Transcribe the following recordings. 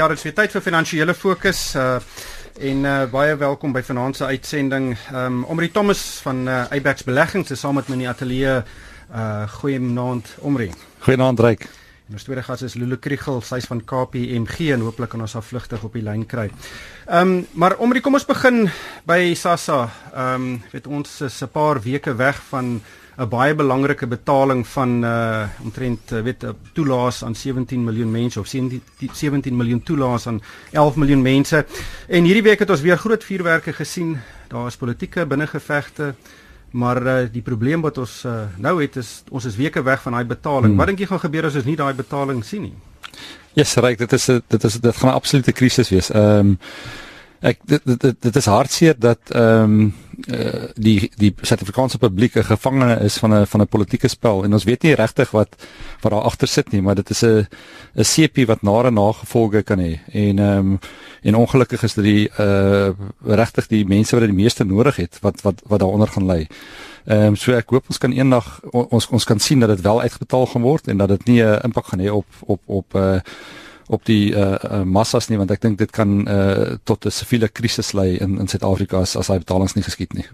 Ja, dit is weer tyd vir finansiële fokus uh en uh baie welkom by vanaand se uitsending. Um Omri Thomas van uh Abax Beleggings is saam met my in die ateljee. Uh goeienaand Omri. Goeienaand Ryk. En ons tweede gas is Lulu Kriegel, sy's van KPMG en hooplik kan ons haar vlugtig op die lyn kry. Um maar Omri, kom ons begin by Sassa. Um weet ons is 'n paar weke weg van 'n baie belangrike betaling van uh omtrent uh, weet toelaas aan 17 miljoen mense of 17, 17 miljoen toelaas aan 11 miljoen mense. En hierdie week het ons weer groot vuurwerke gesien. Daar is politieke binnengevegte. Maar uh, die probleem wat ons uh, nou het is ons is weke weg van daai betaling. Hmm. Wat dink jy gaan gebeur as ons nie daai betaling sien nie? Ja, yes, reg, dit is dit is dit gaan 'n absolute krisis wees. Ehm um, ek dit dit dit is hartseer dat ehm um, uh, die die Suid-Afrikaanse publiek 'n gevangene is van 'n van 'n politieke spel en ons weet nie regtig wat wat daar agter sit nie maar dit is 'n 'n sepie wat nare nagevolge kan hê en ehm um, en ongelukkig is dit die uh regtig die mense wat dit die meeste nodig het wat wat wat daaronder gaan lê. Ehm um, so ek hoop ons kan eendag ons ons kan sien dat dit wel uitbetaal gaan word en dat dit nie 'n impak gaan hê op op op uh op die uh, uh massas nie want ek dink dit kan uh tot 'n siviele krisis lei in in Suid-Afrika as as hy betalings nie geskied nie.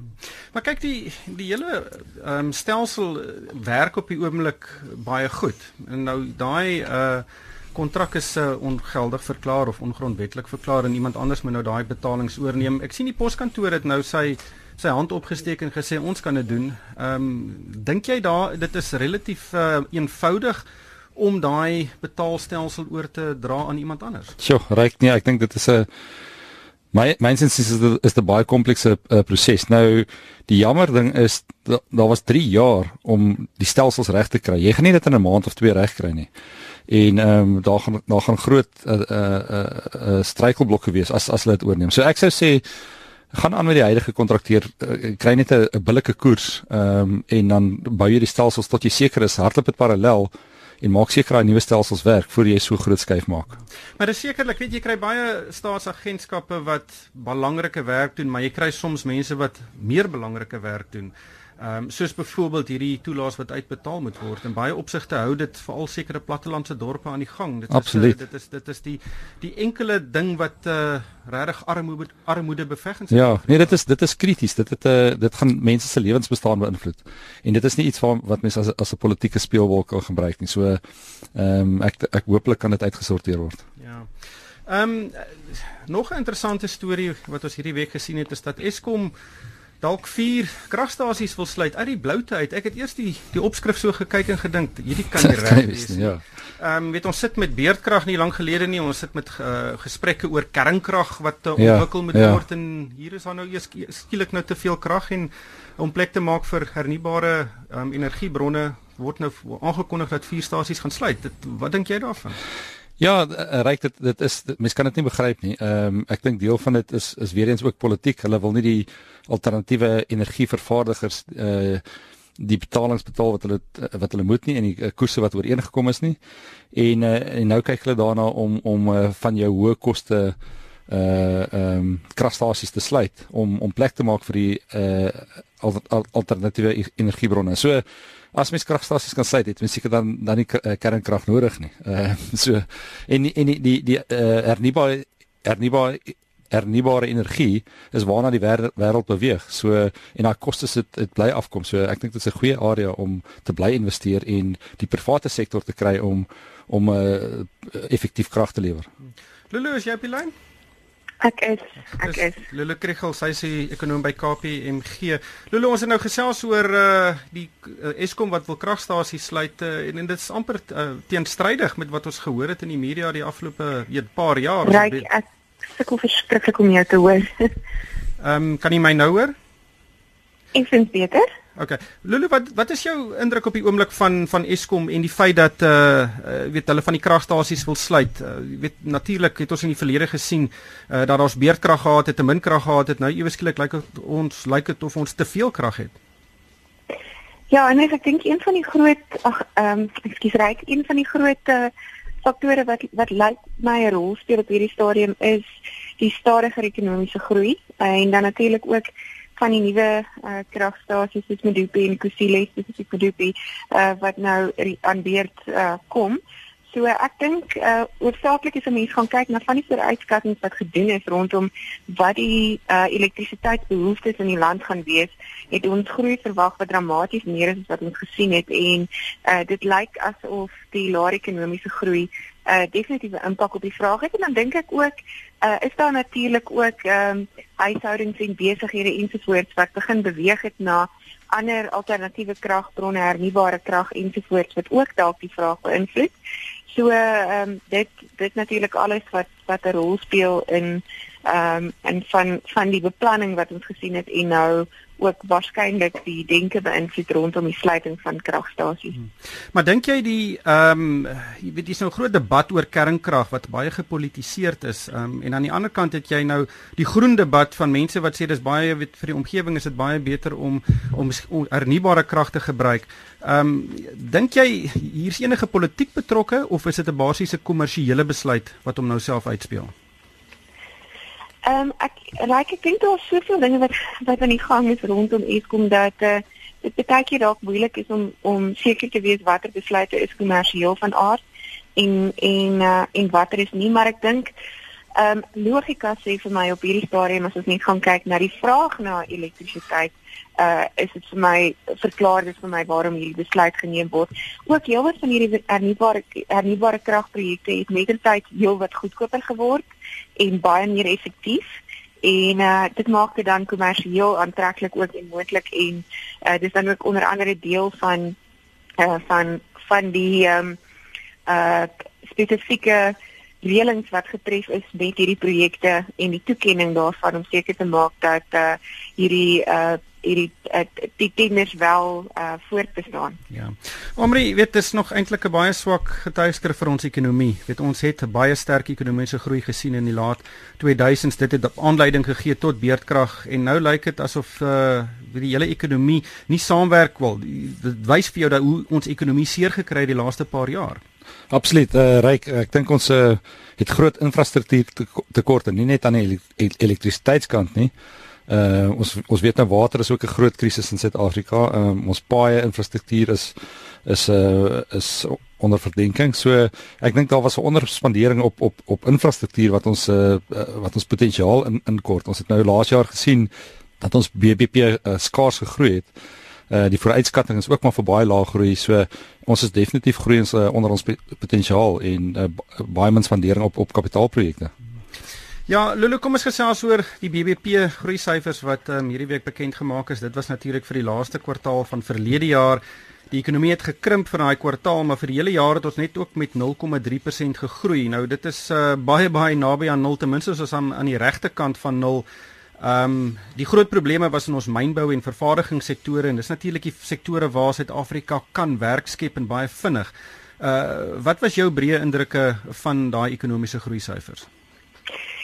Maar kyk die die hele ehm um, stelsel werk op die oomblik baie goed. En nou daai uh kontrak is uh, ongeldig verklaar of ongrondwettig verklaar en iemand anders moet nou daai betalings oorneem. Ek sien die poskantoor het nou sy sy hand opgesteek en gesê ons kan dit doen. Ehm um, dink jy daar dit is relatief uh, eenvoudig om daai betaalstelsel oor te dra aan iemand anders. Sjoe, reik nie, ek dink dit is 'n my mynsins is dit is 'n baie komplekse uh, proses. Nou die jammer ding is daar da was 3 jaar om die stelsels reg te kry. Jy gaan nie dit in 'n maand of twee reg kry nie. En ehm um, daar gaan daar gaan groot uh, uh, uh, uh, struikelblokke wees as as hulle dit oorneem. So ek sou sê gaan aan met die huidige kontrakteur uh, kry net 'n billike koers ehm um, en dan bou jy die stelsels tot jy seker is hardloop dit parallel en maak seker dat nuwe stelsels werk voor jy so groot skuif maak. Maar dis sekerlik, weet jy kry baie staatsagentskappe wat belangrike werk doen, maar jy kry soms mense wat meer belangrike werk doen. Ehm um, soos byvoorbeeld hierdie toelaas wat uitbetaal moet word en baie opsigte hou dit veral sekere plattelandse dorpe aan die gang. Dit is uh, dit is dit is die die enkele ding wat uh regtig armoede armoede beveg en Ja, nee dit is dit is krities. Dit het uh, dit gaan mense se lewensbestaan beïnvloed. En dit is nie iets wat wat mense as as 'n politieke speelwolk kan gebruik nie. So ehm um, ek ek hooplik kan dit uitgesorteer word. Ja. Ehm um, nog 'n interessante storie wat ons hierdie week gesien het is dat Eskom dalk 4 kragstasies wil sluit uit die bloute uit. Ek het eers die die opskrif so gekyk en gedink, hierdie kan nie reg wees nie. Ja. Ehm um, weet ons sit met beerdkrag nie lank gelede nie. Ons sit met uh, gesprekke oor kernkrag wat uh, ontwikkel moet ja. word en hier is daar nou eers skielik nou te veel krag en om plek te maak vir hernubare um, energiebronne word nou aangekondig dat vier stasies gaan sluit. Dit, wat dink jy daarvan? Ja, eh, reik dit dit is mense kan dit nie begryp nie. Ehm um, ek dink deel van dit is is weer eens ook politiek. Hulle wil nie die alternatiewe energievervaardigers uh die betalings betaal wat hulle wat hulle moet nie en die koerse wat ooreengekom is nie. En uh, en nou kyk hulle daarna om om uh, van jou hoë koste uh ehm um, kragstasies te sluit om om plek te maak vir die uh alternatiewe energiebronne. So as mens kragstasies kan sluit, het mens seker dan dan nie uh, kernkrag nodig nie. Uh so en en die die die uh, hernubare hernubare hernubare energie is waarna die wêreld beweeg. So en daai kostes het, het bly afkom. So ek dink dit is 'n goeie area om te bly investeer en die private sektor te kry om om 'n uh, effektief krag te lewer. Lulu, is jy op die lyn? Ek is ek is Lulu Kriegel, sy is ekonom by KPMG. Lulu, ons het nou gesels oor uh die uh, Eskom wat wil kragstasies sluit uh, en en dit is amper uh, teenstrydig met wat ons gehoor het in die media die afgelope weet paar jaar. Ryk, ek sukkel verskriklik om jou te hoor. Ehm um, kan jy my nou hoor? Effens beter. Okay. Lulu, wat wat is jou indruk op die oomblik van van Eskom en die feit dat uh, uh weet hulle van die kragstasies wil sluit? Uh, weet natuurlik het ons in die verlede gesien uh dat ons beerdkrag gehad het, te min krag gehad het. Nou ewe skielik lyk dit ons lyk dit of ons te veel krag het. Ja, en ek dink een van die groot ag ehm um, ekskuus reg, een van die groot uh, faktore wat wat lyk my 'n rol speel op hierdie stadium is die stadiger ekonomiese groei en dan natuurlik ook van die nuwe uh, kragstasies soos Medupi en Kusile spesifiek Medupi uh, wat nou aan beurt uh, kom. so ek dink uh oorsaaklik is om mense gaan kyk na van die vooruitskattinge wat gedoen is rondom wat die uh elektrisiteitsbehoeftes in die land gaan wees. Het ons groei verwag wat dramaties meer is as wat ons gesien het en uh dit lyk asof die lae ekonomiese groei uh definitiewe impak op die vraag het en dan dink ek ook uh is daar natuurlik ook ehm um, huishoudings en besighede ensovoorts wat begin beweeg het na ander alternatiewe kragbronne, hernubare krag ensovoorts wat ook dalk die vraag beïnvloed. So ehm um, dit dit natuurlik alles wat wat 'n rol speel in ehm um, en van van die beplanning wat ons gesien het en nou ook waarskynlik die denke beïnvloed rondom die sluiting van kragstasies. Hmm. Maar dink jy die ehm um, jy weet dis nou 'n groot debat oor kernkrag wat baie gepolitiseerd is. Ehm um, en aan die ander kant het jy nou die groen debat van mense wat sê dis baie weet vir die omgewing is dit baie beter om om hernubare krag te gebruik. Ehm um, dink jy hier's enige politiek betrokke of is dit 'n basiese kommersiële besluit wat hom nou self uitspeel? Ehm um, ek like ek dink daar is soveel dinge wat wat aan die gang is rondom Eskom dat uh, dit baie keer dalk moeilik is om om seker te weet watter besluite is kommersieel van aard en en uh, en watter is nie. Maar ek dink ehm um, logika sê vir my op hierdie stadium as ons net gaan kyk na die vraag na elektrisiteit uh is dit vir my verklaar dit vir my waarom hierdie besluit geneem word. Ook heelwat van hierdie hernubare hernubare kragprojekte het met die tyd heelwat goedkoper geword en baie meer effektief en uh dit maak dit dan kommersieel aantreklik ook en moontlik en uh dis dan ook onder andere deel van uh van van die ehm um, uh spesifieke reëlings wat getref is met hierdie projekte en die toekenning daarvan om seker te maak dat uh hierdie uh hierdie uh, die tenders wel uh voortbestaan. Ja. Omri, weet dis nog eintlik 'n baie swak getuieskrif vir ons ekonomie. Weet ons het 'n baie sterk ekonomiese groei gesien in die laat 2000s. Dit het aanleiding gegee tot beerdkrag en nou lyk dit asof uh die hele ekonomie nie saamwerk wil. Dit wys vir jou dat hoe ons ekonomie seer gekry het die laaste paar jaar. Absoluut. Uh ryk, ek dink ons uh het groot infrastruktuur tekorte, nie net aan die elektrisiteitskant nie. Uh ons ons weet nou water is ook 'n groot krisis in Suid-Afrika. Um ons paaie infrastruktuur is is uh is onder verdenking. So ek dink daar was 'n onderspandering op op op infrastruktuur wat ons uh wat ons potensiaal in inkort. Ons het nou laas jaar gesien dat ons BBP uh, skaars gegroei het. Uh die vooruitskatting is ook maar vir baie laag groei. So ons is definitief groei ons uh, onder ons potensiaal en uh, baie min spandering op op kapitaalprojekte. Ja, Lulu, kom ons gesels oor die BBP groei syfers wat um, hierdie week bekend gemaak is. Dit was natuurlik vir die laaste kwartaal van verlede jaar. Die ekonomie het gekrimp vir daai kwartaal, maar vir die hele jaar het ons net ook met 0,3% gegroei. Nou dit is uh, baie baie naby aan 0 ten minste as ons aan aan die regte kant van 0. Ehm um, die groot probleme was in ons mynbou en vervaardigingssektore en dis natuurlik die sektore waar Suid-Afrika kan werk skep en baie vinnig. Uh wat was jou breë indrukke van daai ekonomiese groei syfers?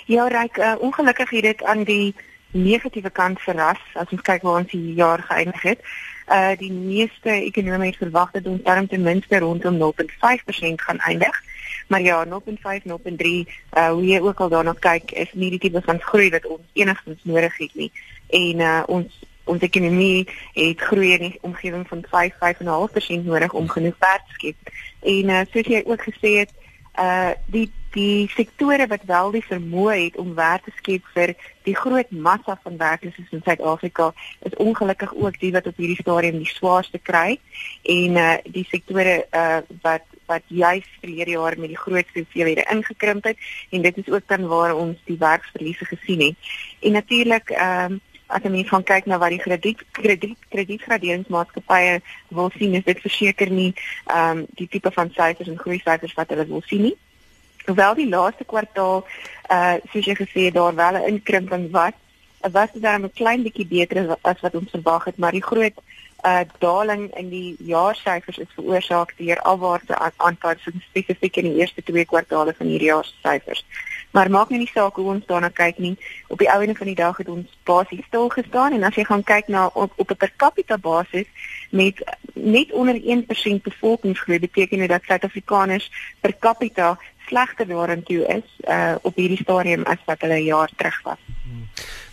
Ja, ryk uh, ongelukkig het dit aan die negatiewe kant verras as ons kyk waar ons die jaar geëindig het. Uh die meeste ekonomie het verwag dat ons darm ten minste rondom 0.5% gaan eindig. Maar ja, 0.5, 0.3, uh hoe jy ook al daarna kyk, is nie die tipe van groei wat ons enigstens nodig het nie. En uh ons ons ekonomie het groei in die omgewing van 5, 5.5% nodig om genoeg werk te skep. En uh soos jy ook gesê het, uh die die sektore wat wel die vermoë het om werk te skep vir die groot massa van werklooses in Suid-Afrika is ongelukkig ook die wat op hierdie stadium die swaarste kry en uh die sektore uh wat wat juis verlede jaar met die grootste hoeveelhede ingekrimp het en dit is ook dan waar ons die werksverliese gesien het. En natuurlik ehm um, as jy van kyk na wat die krediet krediet kredietgraderingsmaatskappye wil sien is dit verseker nie ehm um, die tipe van syfers en groei syfers wat hulle wil sien nie. Hoewel die laaste kwartaal uh soos jy gesê het daar wel 'n inkrimping was, was dit dan 'n klein bietjie beter as wat ons verwag het, maar die groot uh daling in die jaarsyfers is veroorsaak deur afwaartse aanpassings spesifiek in die eerste twee kwartaale van hierdie jaar se syfers. Maar maak nie die saak hoe ons daarna kyk nie. Op die ouene van die dag het ons basies stil gestaan en as jy gaan kyk na op, op 'n per capita basis met net onder 1% bevolkingsgroei beteken dit dat Suid-Afrikaners per capita slegter daarin toe is uh op hierdie stadium as wat hulle 'n jaar terug was. Hmm.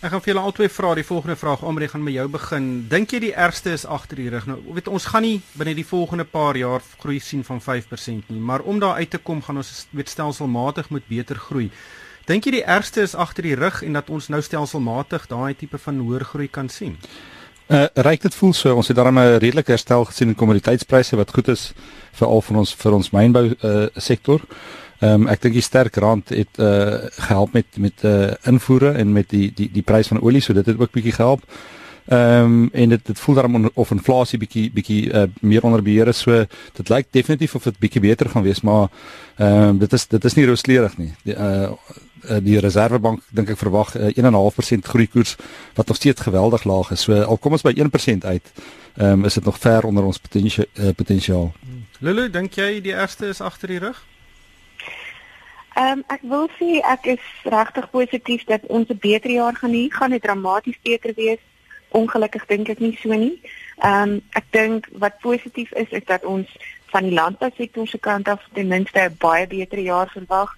Ek gaan vir julle albei vra die volgende vraag om reg gaan met jou begin. Dink jy die ergste is agter die rug? Nou, weet ons gaan nie binne die volgende paar jaar groei sien van 5% nie, maar om daar uit te kom gaan ons weet stelselmatig moet beter groei. Dink jy die ergste is agter die rug en dat ons nou stelselmatig daai tipe van hoër groei kan sien? Uh ryk dit voel so ons het daarmee 'n redelike herstel gesien in kommoditeitspryse wat goed is vir al van ons vir ons mynbou uh sektor. Ehm um, ek dink die sterk rand het uh gehelp met met uh invoere en met die die die prys van olie, so dit het ook bietjie gehelp. Ehm um, en dit dit voel daarom of inflasie bietjie bietjie uh meer onder beheer is. So dit lyk definitief of dit bietjie beter gaan wees, maar ehm um, dit is dit is nie rooskleurig nie. Die uh die reservebank dink ek verwag 'n uh, 1.5% groeikoers wat nog steeds geweldig laag is. So al kom ons by 1% uit, ehm um, is dit nog ver onder ons potensiaal uh, potensiaal. Lulu, dink jy die ergste is agter die rug? Ehm um, ek wil sê ek is regtig positief dat ons 'n beter jaar gaan hê. Gaan dit dramaties beter wees? Ongelukkig dink ek nie so nie. Ehm um, ek dink wat positief is is dat ons van die landbousektor se kant af ten minste 'n baie beter jaar verwag.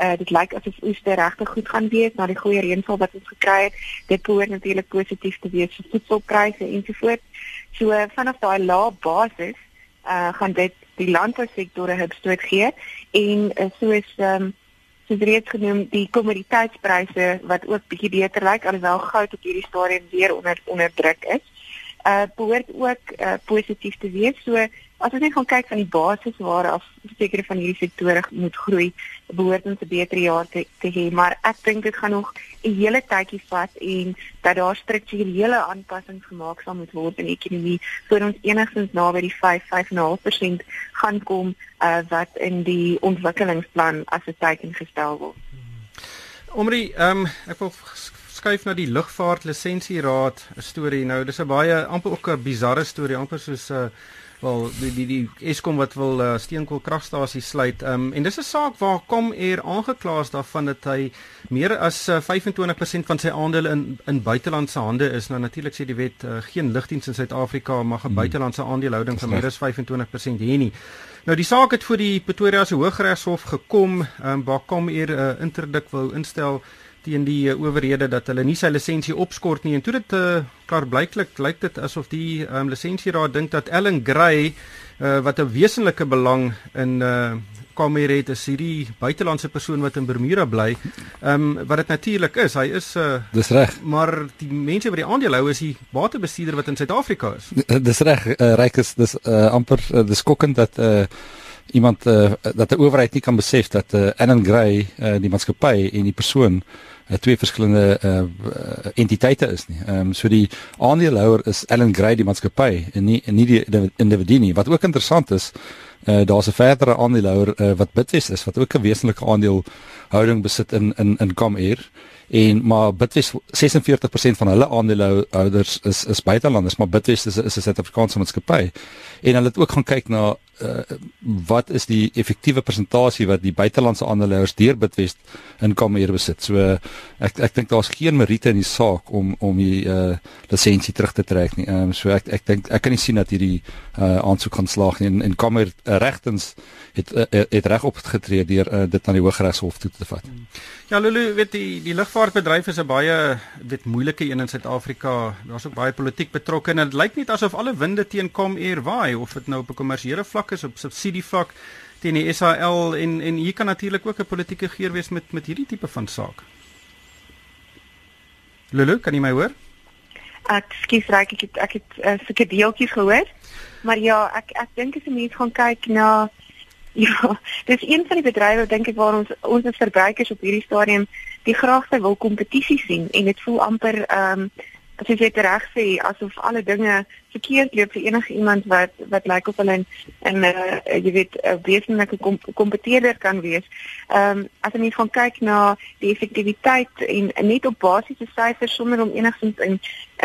Uh, dit lyk asof oes regtig goed gaan wees na die goeie reënval wat ons gekry het. Dit behoort natuurlik positief te wees vir voedselpryse ensovoorts. So uh, vanaf daai lae basis uh, gaan dit die landbousektor 'n hupstoot gee en uh, soos ehm um, soos reeds genoem die kommoditeitspryse wat ook bietjie beter lyk alhoewel goud op hierdie stadium weer onder onder druk is. Uh behoort ook uh, positief te wees. So as ons net gaan kyk van die basis waar af sekere van hierdie sektore moet groei, behoort ons 'n beter jaar te, te hê, maar ek dink dit gaan nog 'n hele tydjie vat en dat daar strukturele aanpassings gemaak sal moet word in die ekonomie sodat ons enigstens naby die 5 5.5% gaan kom uh, wat in die ontwikkelingsplan as 'n teken gestel word. Omri, ehm um, ek wil skuif na die lugvaart lisensieraad storie nou. Dis 'n baie amper ook 'n bizarre storie, amper soos 'n uh, wel die die die Eskom wat wil uh, steenkool kragstasie sluit. Ehm um, en dis 'n saak waar kom er aangekla is daarvan dat hy meer as uh, 25% van sy aandele in in buitelandse hande is. Nou natuurlik sê die wet uh, geen lugdiens in Suid-Afrika mag 'n hmm. buitelandse aandelehouding van meer as 25% hê nie. Nou die saak het voor die Pretoria se Hooggeregshof gekom, ehm um, waar kom er 'n uh, interdik wou instel teen die uh, owerhede dat hulle nie sy lisensie opskort nie en toe dit uh, klaar blyklik lyk dit asof die um, lisensieraad dink dat Ellen Gray uh, wat 'n wesenlike belang in uh, Kamer het is hierdie buitelandse persoon wat in Bermuda bly. Ehm um, wat dit natuurlik is, hy is uh Dis reg. Maar die mense wat die aandele hou is die batebestuurder wat in Suid-Afrika is. Dis reg, uh, ryk is dis uh, amper uh, dis skokkend dat uh iemand uh, dat die owerheid nie kan besef dat uh, Ellen Gray uh, die maatskappy en die persoon uh, twee verskillende uh, entiteite is nie. Ehm um, so die aandeelhouer is Ellen Gray die maatskappy en nie en nie die individu nie. Wat ook interessant is, uh, daar's 'n verdere aandeelhouer uh, wat Bitwest is wat ook 'n wesenlike aandeelhouding besit in in in Comair en maar Bitwest 46% van hulle aandelehouders is is buitelanders maar Bitwest is is 'n Suid-Afrikaanse maatskappy en hulle het ook gaan kyk na uh, wat is die effektiewe persentasie wat die buitelandse aandeelhouers deur Bitwest in Kameer besit. So uh, ek ek dink daar's geen meriete in die saak om om die uh, lisensie terug te trek nie. Ehm um, so ek ek dink ek kan nie sien dat hierdie uh, aansoek gaan slaag nie en, en Kameer uh, regtens het uh, het reg opgetree deur uh, dit aan die Hooggeregshof toe te vat. Ja Lulu, weet die die lugvaartbedryf is 'n baie weet moeilike een in Suid-Afrika. Daar's ook baie politiek betrokke en dit lyk nie asof alle winde teen Comair waai of dit nou op 'n kommersiële vlak vlak is op subsidievlak teen die SAL en en hier kan natuurlik ook 'n politieke geur wees met met hierdie tipe van saak. Lulu, kan jy my hoor? Ek skiet reg ek het ek het uh, sulke deeltjies gehoor. Maar ja, ek ek dink as 'n mens gaan kyk na ja, dis een van die bedrywe dink ek waar ons ons as verbruikers op hierdie stadium die graagste wil kompetisie sien en dit voel amper ehm um, as jy dit reg sê asof alle dinge verkeerd loop vir enige iemand wat wat lyk of hulle in in uh, jy weet 'n wesenlike kom, kompeteerder kan wees. Ehm um, as jy net gaan kyk na die effektiwiteit en, en net op basiese syfers sonder om enigsins in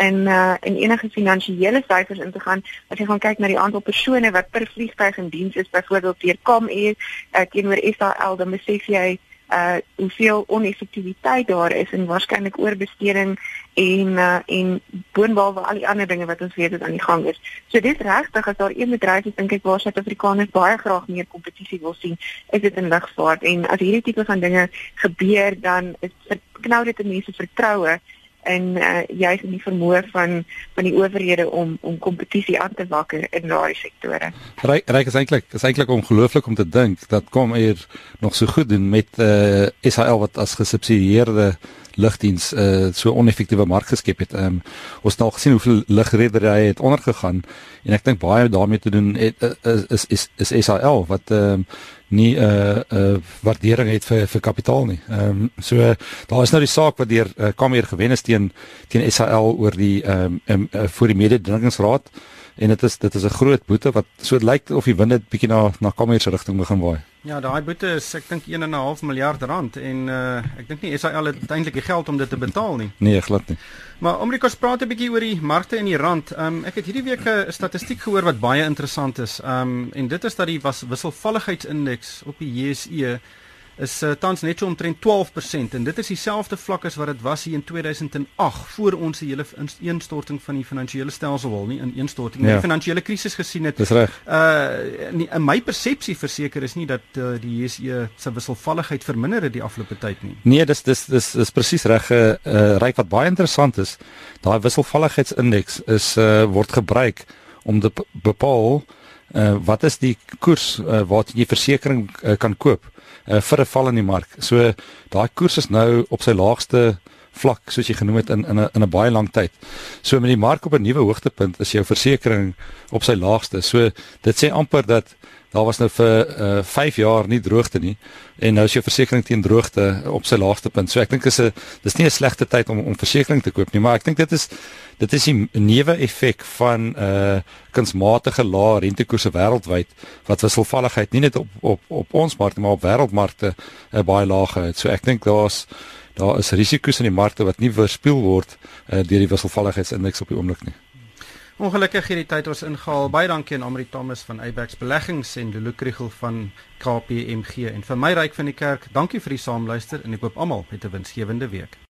in uh, in enige finansiële syfers in te gaan, as jy gaan kyk na die aantal persone wat per vliegtuig in diens is byvoorbeeld deur Comair uh, teenoor SAL, dan besef jy uh hoeveel oneffektiwiteit daar is en waarskynlik oorbesteding en uh en boonbehalwe al die ander dinge wat ons weet wat aan die gang is. So dis regtig as daar een bedryf is dink ek waar Suid-Afrikaners baie graag meer kompetisie wil sien, is dit in lugvaart en as hierdie tipe van dinge gebeur dan is verknou dit mense vertroue en uh, juis in die vermoë van van die owerhede om om kompetisie aan te wakker in daardie sektore. Ryk ryk is eintlik is eintlik ongelooflik om te dink dat kom hier nog so goed doen met uh, SAL wat as gesubsidieerde lugdiens uh so oneffektiewe mark geskep het. Ehm um, ons het al gesien hoeveel lugrederye het ondergegaan en ek dink baie daarmee te doen het, is, is is is SAL wat ehm um, nie 'n uh, 'n uh, waardering het vir vir kapitaal nie. Ehm um, so uh, daar is nou die saak wat deur uh, Kamer gewen is teen teen SAL oor die ehm um, um, uh, voor die mededingingsraad en dit is dit is 'n groot boete wat so lyk of die winde bietjie na na Kamer se rigting begin waai. Ja, daai boete is ek dink 1.5 miljard rand en uh, ek dink nie SAL het eintlik die geld om dit te betaal nie. Nee, glad nie. Maar Amerikaans praat 'n bietjie oor die markte en die rand. Um, ek het hierdie week 'n statistiek gehoor wat baie interessant is. Um, en dit is dat die wisselvalligheidsindeks op die JSE is uh, tans net so omtrent 12% en dit is dieselfde vlak as wat dit was hier in 2008 voor ons die hele ineenstorting van die finansiële stelsel wil nie in ineenstorting ja. die finansiële krisis gesien het. Dis reg. Uh nie, in my persepsie verseker is nie dat uh, die JSE se wisselvalligheid verminder het die afgelope tyd nie. Nee, dis dis dis is presies reg. Uh ryk wat baie interessant is. Daai wisselvalligheidsindeks is uh word gebruik om te bepaal uh wat is die koers uh, wat jy versekerings uh, kan koop uh, vir 'n val in die mark. So daai koers is nou op sy laagste vlak soos jy genoem het in in 'n in 'n baie lang tyd. So met die mark op 'n nuwe hoogtepunt is jou versekerings op sy laagste. So dit sê amper dat daar was nou vir uh, 5 jaar nie droogte nie en nou is jou versekerings teen droogte op sy laagste punt. So ek dink is 'n dis nie 'n slegte tyd om om versekerings te koop nie, maar ek dink dit is dit is 'n neuwe effek van 'n uh, kunsmatige lae rentekoerse wêreldwyd wat wisselvalligheid nie net op op op ons mark maar op wêreldmarkte uh, baie laag het. So ek dink daar's daar is risiko's in die markte wat nie verspil word uh, deur die wisselvalligheidsindeks op die oomblik nie. Ongelukkig hierdie tyd ons ingehaal. Baie dankie aan Amri Thomas van Abex Beleggings en Lulu Kriel van KPMG en vir my ryk van die kerk. Dankie vir die saamluister en ek hoop almal het 'n winsgewende week.